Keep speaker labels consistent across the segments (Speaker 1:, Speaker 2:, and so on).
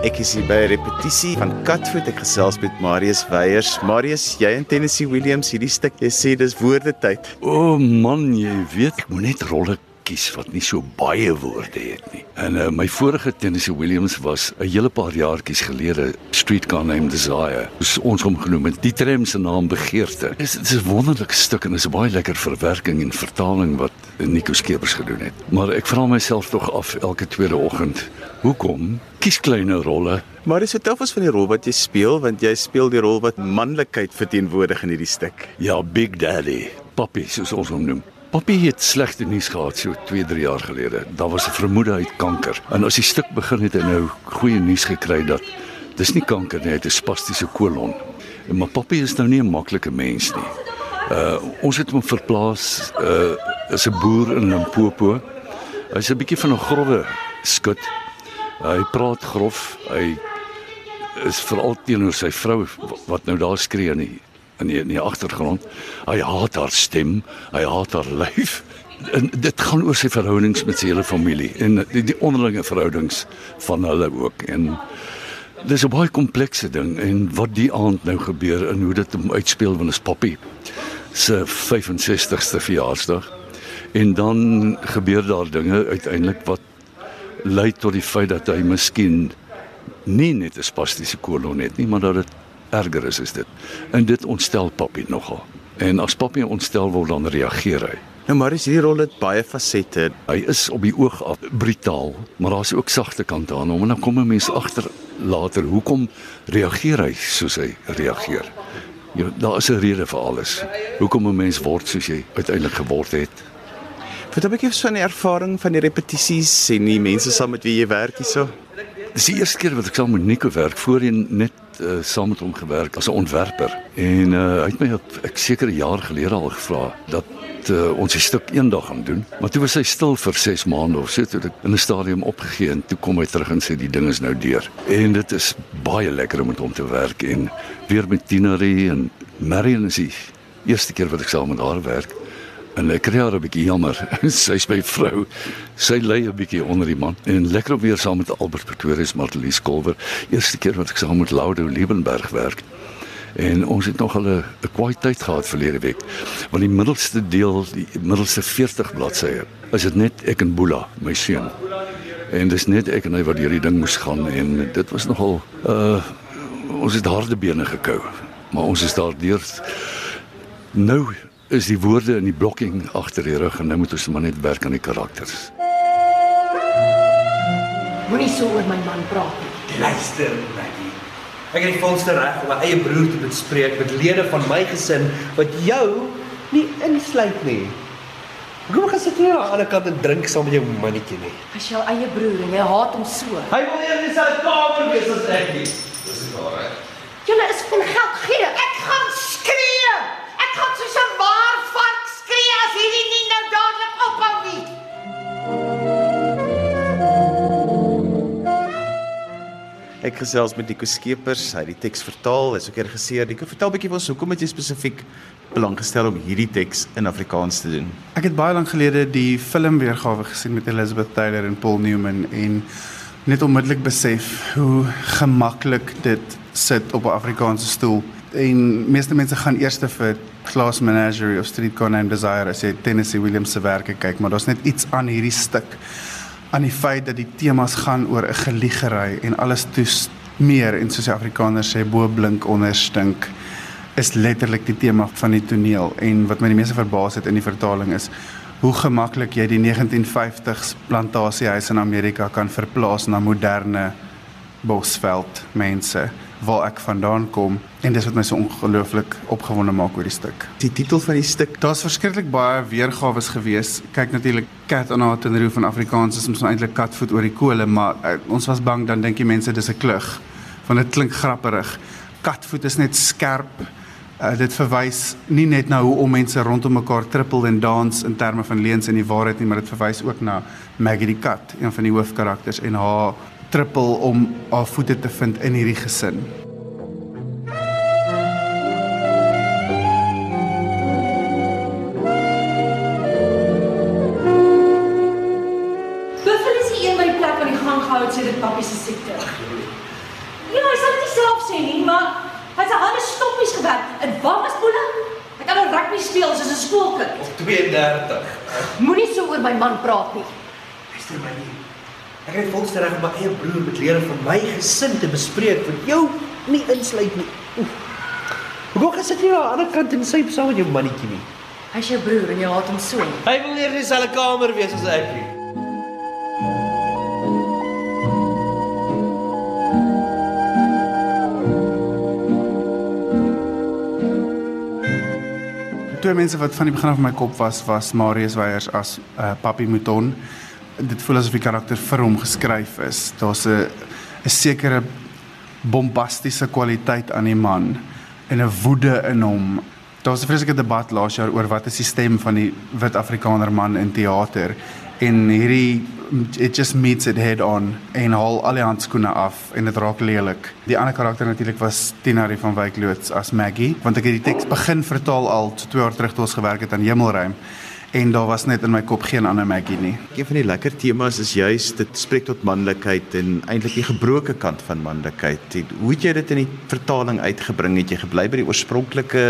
Speaker 1: Ek is hier by 'n repetisie van Katvoet. Ek gesels met Marius Weyers. Marius, jy en Tennessee Williams hierdie stuk, jy sê dis woordetyd.
Speaker 2: O oh man, jy weet ek moet net rolle kies wat nie so baie woorde het nie. En uh, my vorige Tennessee Williams was 'n hele paar jaartjies gelede Streetcar Named Desire. Dis ons hom genoem het. Die tram se naam Begeerte. Dit is, is 'n wonderlike stuk en is 'n baie lekker verwerking en vertaling wat Nico Skeepers gedoen het. Maar ek vra myself tog af elke tweede oggend, hoekom kies kleine rolle?
Speaker 1: Maar dis vertel ons van die rol wat jy speel want jy speel die rol wat manlikheid verteenwoordig in hierdie stuk.
Speaker 2: Ja, Big Daddy, Papi soos ons hom noem. Papi het slegte nuus gehad so 2-3 jaar gelede. Daar was 'n vermoede hy het kanker. En as die stuk begin het hy nou goeie nuus gekry dat dis nie kanker nie, hy het 'n spastiese kolon. En maar papi is nou nie 'n maklike mens nie. Uh ons het hom verplaas uh as 'n boer in Limpopo. Hy's 'n bietjie van 'n grove skut. Hy praat grof. Hy is veral teenoor sy vrou wat nou daar skree in die in die, in die agtergrond. Hy haat haar stem, hy haat haar lyf. En dit gaan oor sy verhoudings met sy hele familie en die, die onderlinge verhoudings van hulle ook en dis 'n baie komplekse ding en wat die aand nou gebeur en hoe dit hom uitspeel wanneer is Poppy se 65ste verjaarsdag. En dan gebeur daar dinge uiteindelik wat lei tot die feit dat hy miskien nie net 'n spastiese kolon het nie, maar dat dit erger is as dit. En dit ontstel Papi nogal. En as Papi ontstel word dan reageer hy.
Speaker 1: Nou maar is hierdie rol het baie fasette.
Speaker 2: Hy is op die oog af brutaal, maar daar's ook sagte kante aan hom en dan kom 'n mens agter later hoekom reageer hy soos hy reageer. Ja, daar is 'n rede vir alles. Hoekom 'n mens word soos jy uiteindelik geword het.
Speaker 1: Vertel 'n bietjie van die ervaring van die repetisies en die mense saam met wie jy werk hierso.
Speaker 2: Dis die eerste keer wat ek saam met Nico werk, voorheen net uh, saam met hom gewerk as 'n ontwerper. En uh, hy het my op ek seker 'n jaar gelede al gevra dat uh, ons 'n stuk eendag gaan doen. Maar toe was hy stil vir 6 maande of so toe ek in 'n stadium opgegee en toe kom hy terug en sê die ding is nou deur. En dit is baie lekker om met hom te werk en weer met Tinari en Marion is die eerste keer wat ek saam met haar werk. En ek kry haar 'n bietjie jammer. Sy's my vrou. Sy lê 'n bietjie onder die man. En lekker om weer saam met Albert Pretorius Martelie Skolwer. Eerste keer wat ek saam met Laudo Liebenberg werk. En ons het nog 'n kwaai tyd gehad verlede week. Want die middelste deel, die middelste 40 bladsye, is dit net ek en Boela, my seun. En dis net ek en hy wat hierdie ding moes gaan en dit was nogal uh ons het harde bene gekou. Maar ons is daardeur nou is die woorde in die blokking agter die rug en nou moet ons maar net werk aan die karakters.
Speaker 3: Moenie so oor my man praat nie.
Speaker 4: Luister, Maggie. Ek het die volste reg om my eie broer te bespreek met lede van my gesin wat jou nie insluit nie. Hoekom gaan sit jy aan die ander kant en drink saam met jou mannetjie nie?
Speaker 3: Hy's jou eie broer en jy haat hom so.
Speaker 4: Hy wil eers in sy kamer wees as ek nie
Speaker 1: gesels met Nico Skeepers, hy het die teks vertaal, hy's ook die regisseur. Nico, vertel 'n bietjie vir ons hoekom het jy spesifiek belang gestel om hierdie teks in Afrikaans te doen?
Speaker 5: Ek het baie lank gelede die filmweergawe gesien met Elizabeth Taylor en Paul Newman en net onmiddellik besef hoe gemaklik dit sit op 'n Afrikaanse stoel. En meeste mense gaan eers vir Class Menagerie of Streetcar Named Desire as jy Tennessee Williams se werke kyk, maar daar's net iets aan hierdie stuk aan die feit dat die temas gaan oor 'n geliegery en alles toes meer en soos die Afrikaners sê bo blink onder stink is letterlik die tema van die toneel. En wat my die meeste verbaas het in die vertaling is hoe gemaklik jy die 1950s plantasiehuis in Amerika kan verplaas na moderne bosveld mense waar ek vandaan kom en dis wat my so ongelooflik opgewonde maak oor die stuk.
Speaker 1: Die titel van die stuk,
Speaker 5: Daar's verskriklik baie weergawe gewees. Kyk natuurlik Cat on a Tenerife van Afrikaans is ons eintlik katvoet oor die kole, maar uh, ons was bang dan dink die mense dis 'n klug. Want dit klink grapperig. Katvoet is net skerp. Uh, dit verwys nie net na hoe om mense rondom mekaar trippel en dans in terme van leuns en die waarheid nie, maar dit verwys ook na Maggie die kat, een van die hoofkarakters en haar trippel om haar voete te vind in hierdie gesin.
Speaker 3: Buffel is die een by die plek waar die gang gehou het sedert pappie se siekte.
Speaker 6: Ja, hy sal dit nie self sê nie, maar hy het sy hande stoppies gewerk. En waar was Boela? Hy kan 'n rugby speel soos 'n skoolkind.
Speaker 4: Of 32.
Speaker 6: Moenie so oor my man praat nie.
Speaker 4: Luister my nie. Ek het volgens reg om my eie broer met lede van my gesin te bespreek wat jou nie insluit nie. Oef. Hoekom gaan sit jy aan die ander kant en syp saam met jou mannetjie nie?
Speaker 6: Hy's jou broer en jy haat hom so.
Speaker 4: Hy wil nie in dieselfde kamer wees as ek nie.
Speaker 5: Twee mense wat van die begin af in my kop was was Marius Weyers as uh, Papi Mouton. Dit voel asof die karakter vir hom geskryf is. Daar's 'n 'n sekere bombastiese kwaliteit aan die man en 'n woede in hom. Daar was 'n vreeslike debat laas jaar oor wat is die stem van die wit Afrikaner man in teater en hierdie it just meets it head on en haal al die handskoene af en dit raak lelik. Die ander karakter natuurlik was Tinari van Wyk loods as Maggie want ek het die teks begin vertaal al so 2 jaar terug toe ons gewerk het aan Hemelruim en daar was net in my kop geen ander Maggie nie.
Speaker 1: Een van die lekker temas is juis dit spreek tot manlikheid en eintlik die gebroke kant van manlikheid. Hoe het jy dit in die vertaling uitgebring? Het jy gebly by die oorspronklike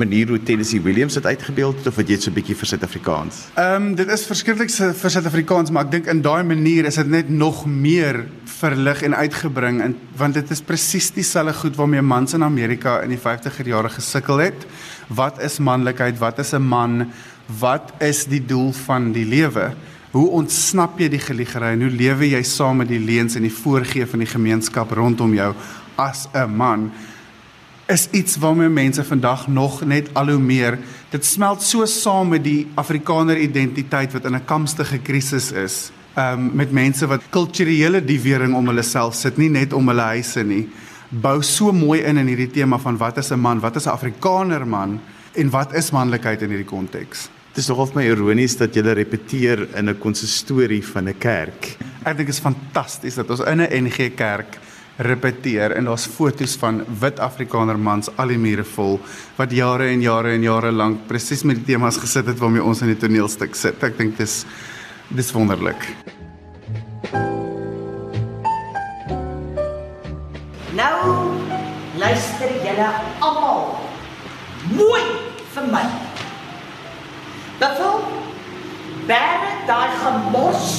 Speaker 1: manier hoe Tennessee Williams dit uitgebeeld het of het jy dit so 'n bietjie vir Suid-Afrikaans?
Speaker 5: Ehm um, dit is verskriklik vir Suid-Afrikaans, maar ek dink in daai manier is dit net nog meer verlig en uitgebring en want dit is presies dieselfde goed waarmee mans in Amerika in die 50er jare gesukkel het. Wat is manlikheid? Wat is 'n man? Wat is die doel van die lewe? Hoe ontsnap jy die geliegery en hoe lewe jy saam met die leuns en die voorgee van die gemeenskap rondom jou as 'n man? is iets waarmee mense vandag nog net al hoe meer dit smelt so saam met die Afrikaner identiteit wat in 'n kamstige krisis is. Um met mense wat kulturele diewering om hulle self sit, nie net om hulle huise nie. Bou so mooi in in hierdie tema van wat is 'n man? Wat is 'n Afrikaner man? En wat is manlikheid in hierdie konteks?
Speaker 1: Dit is nogal vir my ironies dat jy repeteer in 'n konsistorie van 'n kerk.
Speaker 5: Ek dink dit is fantasties dat ons in 'n NG Kerk repeteer en daar's foto's van wit Afrikaner mans al die mure vol wat jare en jare en jare lank presies met die temas gesit het waarmee ons in die toneelstuk sit. Ek dink dis dis wonderlik.
Speaker 3: Nou luister julle almal mooi my. Bevel bære daai gemors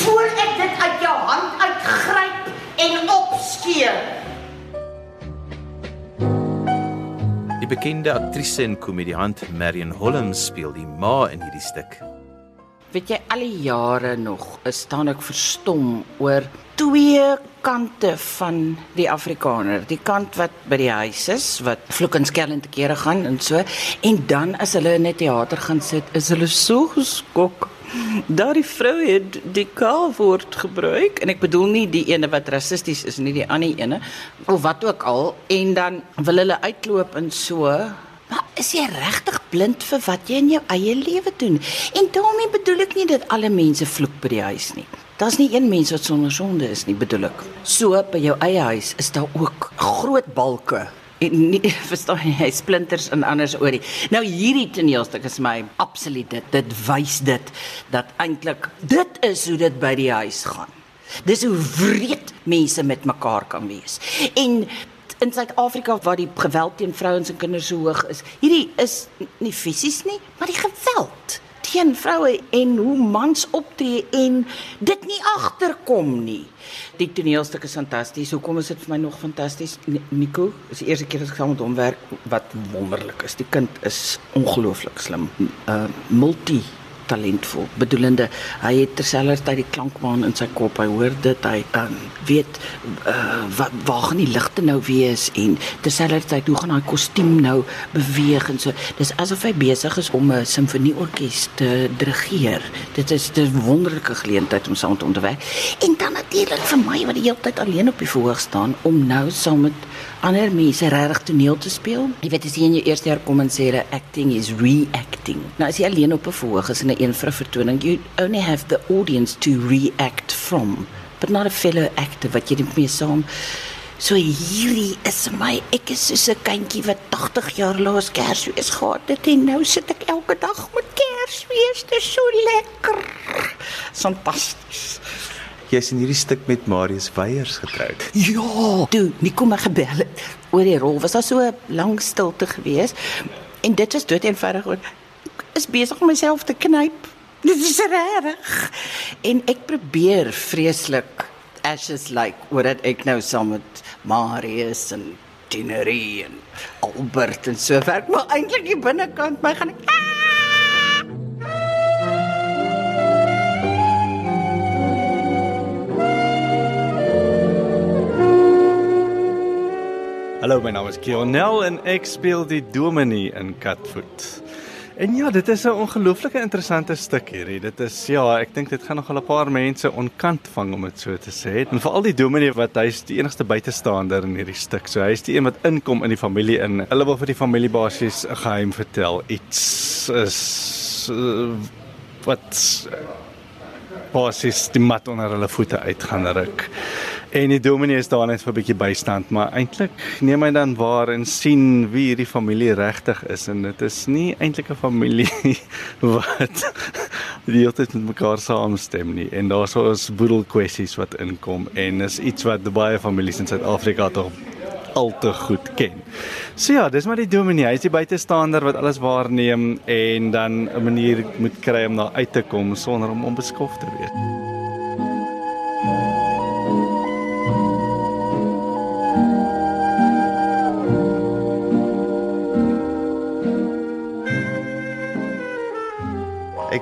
Speaker 3: voor ek dit uit jou hand uitgryp en opskeer.
Speaker 7: Die bekende aktrise en komediant Marion Holmes speel die ma in hierdie stuk.
Speaker 8: Weet jy al die jare nog is staan ek verstom oor twee kante van die Afrikaner. Die kant wat by die huis is, wat vloek en skel en te kere gaan en so, en dan as hulle in 'n teater gaan sit, is hulle so geskok. Daardie vrou het die K-woord gebruik en ek bedoel nie die ene wat rassisties is nie, die ander ene of wat ook al en dan wil hulle uitloop en so Maar is jy regtig blind vir wat jy in jou eie lewe doen? En daarmee bedoel ek nie dat alle mense vloek by die huis nie. Daar's nie een mens wat sonder sonde is nie, bedoel ek. So by jou eie huis is daar ook groot balke en nie verstaan jy hy splinters en anders oor die. Nou hierdie toneelstuk is my absoluut dit. Dit wys dit dat eintlik dit is hoe dit by die huis gaan. Dis hoe wreed mense met mekaar kan wees. En in Suid-Afrika waar die geweld teen vrouens en kinders so hoog is. Hierdie is nie fisies nie, maar die geweld teen vroue en hoe mans optree en dit nie agterkom nie. Die toneelstuk is fantasties. Hoekom is dit vir my nog fantasties? Ni- Nico, is die eerste keer dat ek saam met hom werk wat wonderlik is. Die kind is ongelooflik slim. Uh multi talentvol. Bedoelende hy het terselfdertyd die klankbaan in sy kop. Hy hoor dit, hy um, weet uh, wat waar gaan die ligte nou wees en terselfdertyd hoe gaan daai kostuum nou beweeg en so. Dis asof hy besig is om 'n simfonieorkes te dirigeer. Dit is 'n wonderlike geleentheid om saam te werk. En dan natuurlik vir my wat die hele tyd alleen op die verhoog staan om nou saam met ander mense regtig toneel te speel. Jy weet as jy in jou eerste jaar kom en sê dat acting is reacting. Nou as jy alleen op 'n verhoog is in 'n een vir 'n vertoning, you only have the audience to react from, but not a fellow actor wat jy net mee saam So hierdie is my. Ek is soos 'n kindjie wat 80 jaar laas Kersfees gehad het en nou sit ek elke dag met Kersfees. Dit is so lekker. Fantasties.
Speaker 1: Jy jy's in hierdie stuk met Marius Weyers getroud.
Speaker 8: Ja, toe Nico my gebel het oor die rol. Was daar so 'n lang stilte gewees. En dit is dood eenvoudig oor is besig om myself te knyp. Dit is reg. En ek probeer vreeslik ashes like oor dit ek nou saam met Marius en Tinerie en Albert en so werk, maar eintlik die binnekant my gaan ek
Speaker 9: Hallo, my naam is Kionel en ek speel die Dominee in Catfoot. En ja, dit is 'n ongelooflike interessante stuk hierdie. Dit is ja, ek dink dit gaan nog 'n paar mense onkant vang om dit so te sê. En veral die Dominee wat hy's die enigste buitestander in hierdie stuk. So hy's die een wat inkom in die familie in. Hulle wil vir die familie basies 'n geheim vertel. Iets is uh, wat basies die mat onder hulle voete uit gaan ruk. En die dominee is daar net vir 'n bietjie bystand, maar eintlik neem hy dan waar en sien wie hierdie familie regtig is en dit is nie eintlik 'n familie wat die hele tyd met mekaar saamstem nie. En daar's so 'n boedel kwessies wat inkom en is iets wat baie families in Suid-Afrika tog al te goed ken. So ja, dis maar die dominee, hy is die buitestander wat alles waarneem en dan 'n manier moet kry om daar uit te kom sonder om onbeskof te wees.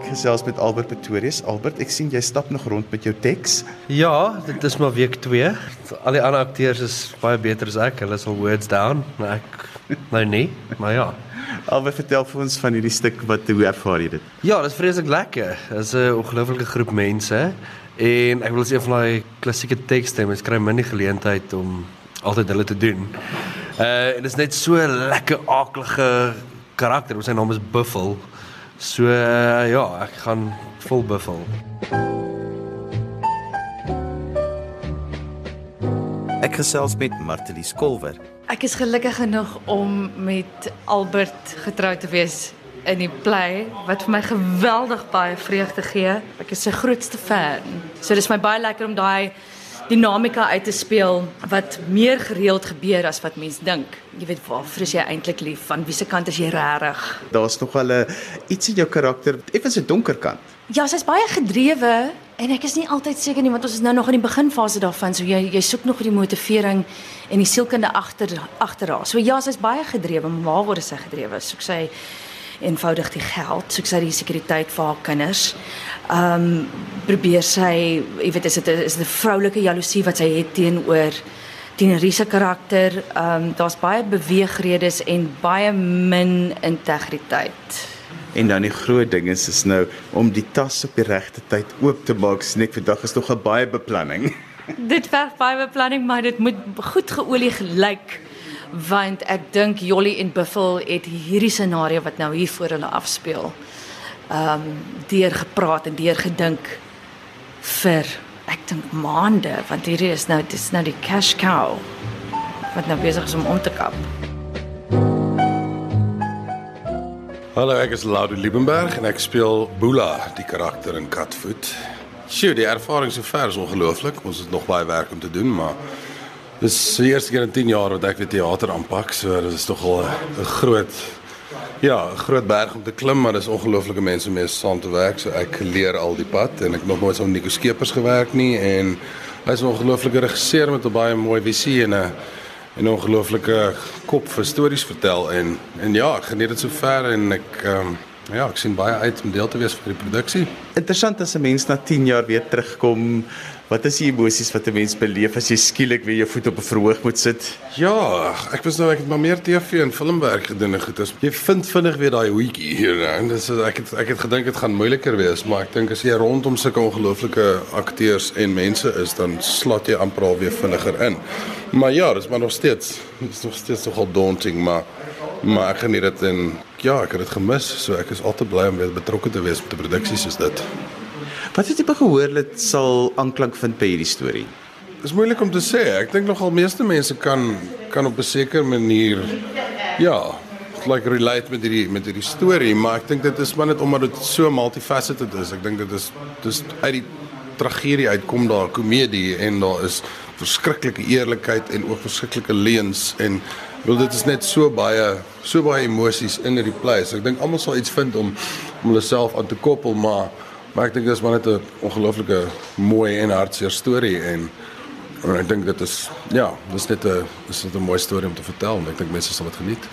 Speaker 1: Ek gesels met Albert Pretorius. Albert, ek sien jy stap nog rond met jou teks.
Speaker 4: Ja, dit is maar week 2. Al die ander akteurs is baie beter as ek. Hulle is al words down, maar ek nou nie. Maar ja.
Speaker 1: Albert, vertel vir ons van hierdie stuk wat hoe ervaar jy dit?
Speaker 4: Ja, dit is vreeslik lekker. Dit is 'n ongelooflike groep mense en ek wil sê van daai klassieke tekste, mens kry min die geleentheid om altyd hulle te doen. Uh en dit is net so lekker aaklige karakter. Sy naam is Buffel. So uh, ja, ek gaan vol buffel.
Speaker 7: Ek gesels met Martelie Skolwer.
Speaker 6: Ek is gelukkig genoeg om met Albert getroud te wees in die play wat vir my geweldig baie vreugde gee. Ek is sy grootste fan. So dis my baie lekker om daai dinamika uit te speel wat meer gereeld gebeur as wat mens dink. Jy weet waarvoor is jy eintlik lief? Van wiese kant is jy regtig?
Speaker 1: Daar's nog wel 'n iets in jou karakter, effens 'n donker kant.
Speaker 6: Ja, sy's baie gedrewe en ek is nie altyd seker nie want ons is nou nog in die beginfase daarvan. So jy jy soek nog die motivering en die sielkunde agter agter haar. So ja, sy's baie gedrewe, maar waar word sy gedrewe? Soek sy eenvoudig die geld, soek sy die sekuriteit vir haar kinders. Ehm um, probeer sy, jy weet is dit is dit 'n vroulike jaloesie wat sy het teenoor Tinerie se karakter. Ehm um, daar's baie beweegredes en baie min integriteit.
Speaker 1: En dan die groot ding is is nou om die tas op die regte tyd oop te maak. Sien vandag is nog 'n baie beplanning.
Speaker 6: Dit verg baie beplanning, maar dit moet goed geolie gelyk want ek dink Jolly en Buffel het hierdie scenario wat nou hier voor hulle afspeel. Ehm um, deur gepraat en deur gedink vir ek dink maande want hierdie is nou dis nou die cash cow wat nou besig is om om te kap.
Speaker 10: Hallo, ek is Laudo Liebenberg en ek speel Boela, die karakter in Catfoot. Sjoe, die ervaring sover is ongelooflik. Ons het nog baie werk om te doen, maar dis die eerste keer in 10 jaar wat ek weer teater aanpak, so dit is tog al 'n groot ja, 'n groot berg om te klim, maar dis ongelooflike mense om mee saam te werk. So ek leer al die pad en ek nog nooit saam met Nico Skeepers gewerk nie en hy's 'n ongelooflike regisseur met 'n baie mooi visie en 'n 'n ongelooflike kop vir stories vertel en en ja, ek geniet dit so ver en ek um, ja, ek sien baie uit om deel te wees van die produksie.
Speaker 1: Interessant as 'n mens na 10 jaar weer terugkom. Wat is die emosies wat 'n mens beleef as jy skielik weer jou voet op 'n verhoog moet sit?
Speaker 10: Ja, ek was nou ek het maar meer TV en filmwerk gedoen en goed. As jy vind vinnig weer daai hoetjie hier. En dis ek het ek het gedink dit gaan moeiliker wees, maar ek dink as jy rondom sulke ongelooflike akteurs en mense is, dan slat jy amper al weer vinniger in. Maar ja, dis maar nog steeds, dis nog steeds nogal daunting, maar maar ek geniet dit en ja, ek het dit gemis, so ek is altyd bly om weer betrokke te wees met 'n produksie soos dit.
Speaker 1: Wat het jy gehoor dit sal aanklank vind by hierdie storie?
Speaker 10: Dis moeilik om te sê. Ek dink nogal meeste mense kan kan op 'n sekere manier ja, like relate met hierdie met hierdie storie, maar ek dink dit is maar net omdat dit so multifaceted is. Ek dink dit is dis uit die tragedie uitkom daar komedie en daar is verskriklike eerlikheid en ook verskriklike leuns en wil dit is net so baie so baie emosies in hierdie play. So ek dink almal sal iets vind om om hulle self aan te koppel, maar maar ek dink dit is maar net 'n ongelooflike mooi en hartseer storie en en ek dink dit is ja, dis net 'n dis net 'n mooi storie om te vertel en ek dink mense sal dit geniet.